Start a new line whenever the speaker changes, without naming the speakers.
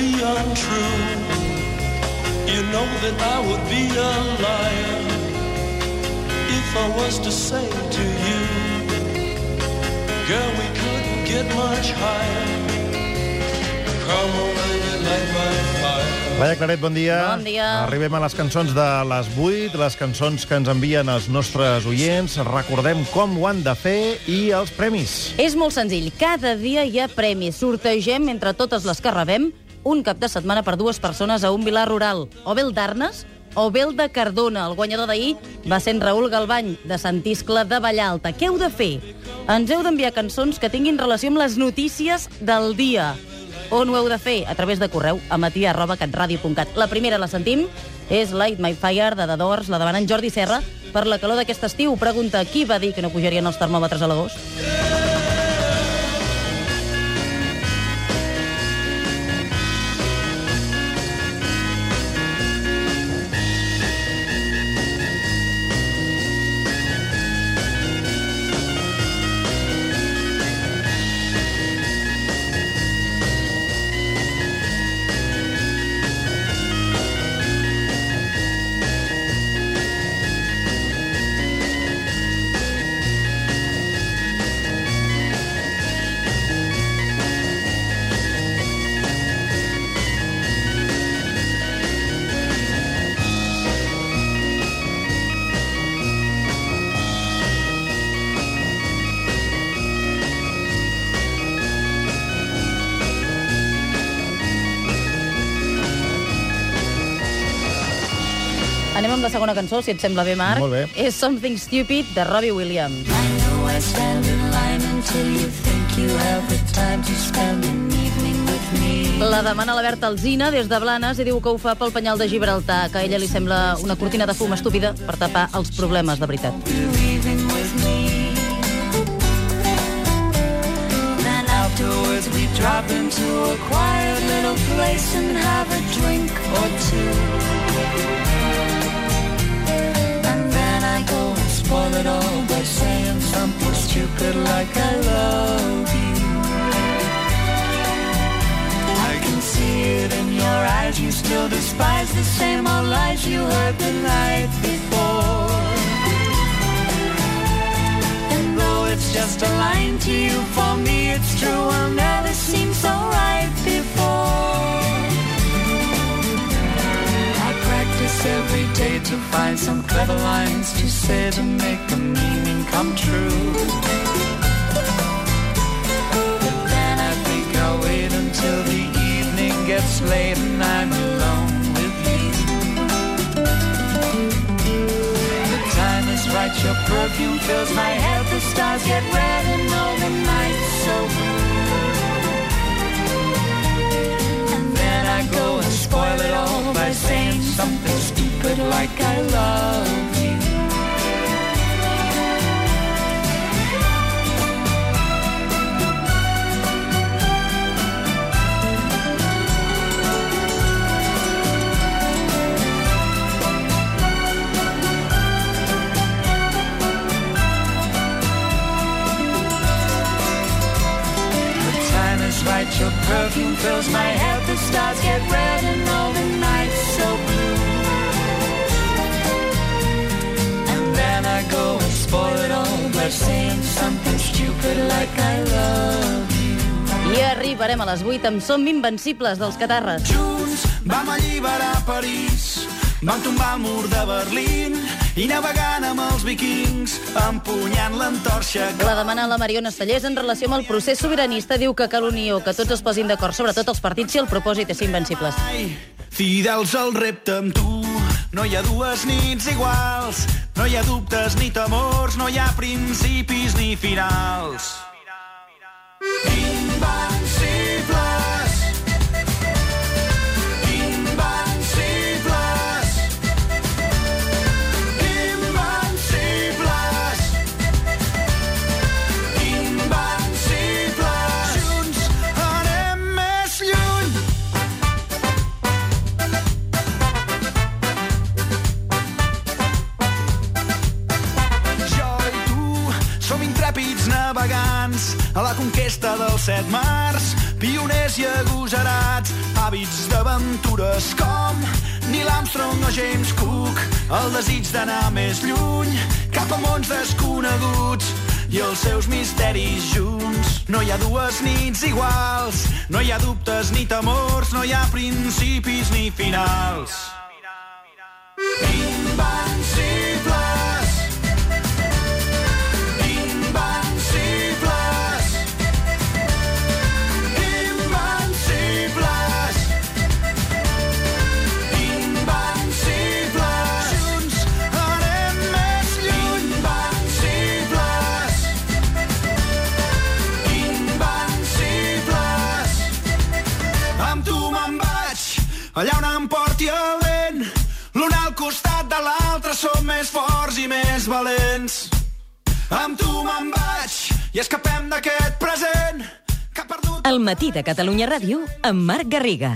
be untrue. You know that I would be a liar if I was to say to you, girl, we couldn't get much higher. Come on, baby, light my fire.
Laia Claret, bon dia.
Bon dia.
Arribem a les cançons de les 8, les cançons que ens envien els nostres oients. Recordem com ho han de fer i els premis.
És molt senzill. Cada dia hi ha premis. Sortegem entre totes les que rebem un cap de setmana per dues persones a un vilar rural. O bé el d'Arnes o bé el de Cardona. El guanyador d'ahir va ser en Raül Galbany, de Sant Iscle de Vallalta. Què heu de fer? Ens heu d'enviar cançons que tinguin relació amb les notícies del dia. On ho heu de fer? A través de correu a matia.catradio.cat. La primera la sentim, és Light My Fire, de The Doors, la demana en Jordi Serra, per la calor d'aquest estiu. Pregunta, qui va dir que no pujarien els termòmetres a l'agost? Anem amb la segona cançó, si et sembla bé, Marc.
Molt bé.
És Something Stupid, de Robbie Williams.
I know I stand in line until you think you have the time to spend an evening with me.
La demana la Berta Alzina des de Blanes i diu que ho fa pel penyal de Gibraltar, que a ella li sembla una cortina de fum estúpida per tapar els problemes de veritat.
We drop into a quiet little place and have a drink or two. Stupid like I love you. I can see it in your eyes. You still despise the same old lies you heard the night before. And though it's just a line to you, for me it's true. I'll never seem so right before. I practice every day to find some clever lines to say to make the meaning come true. But then I think I'll wait until the evening gets late and I'm alone with you. The time is right, your perfume fills my head, the stars get red and all the nights so blue. And then I go and spoil it all by saying something stupid like I love perfume fills my head, the stars get red and all the nights so blue. And then I go and spoil it all by saying something stupid like I love you.
I arribarem a les 8 amb Som Invencibles dels Catarres.
Junts vam alliberar París, vam tombar el mur de Berlín i navegant amb els vikings, empunyant l'entorxa.
La demana la Mariona Estallés en relació amb el procés sobiranista diu que cal unió, que tots es posin d'acord, sobretot els partits, si el propòsit és invencibles.
Ai, fidels al repte amb tu, no hi ha dues nits iguals, no hi ha dubtes ni temors, no hi ha principis ni finals. Invencibles. Intrèpids navegant mans a la conquesta dels set mars. Pioners i agosarats, hàbits d'aventures com Neil Armstrong o James Cook. El desig d'anar més lluny, cap a mons desconeguts i els seus misteris junts. No hi ha dues nits iguals, no hi ha dubtes ni temors, no hi ha principis ni finals. Allà on em porti el vent. L'un al costat de l'altre som més forts i més valents. Amb tu me'n vaig i escapem d'aquest present que perdut...
El matí de Catalunya Ràdio amb Marc Garriga.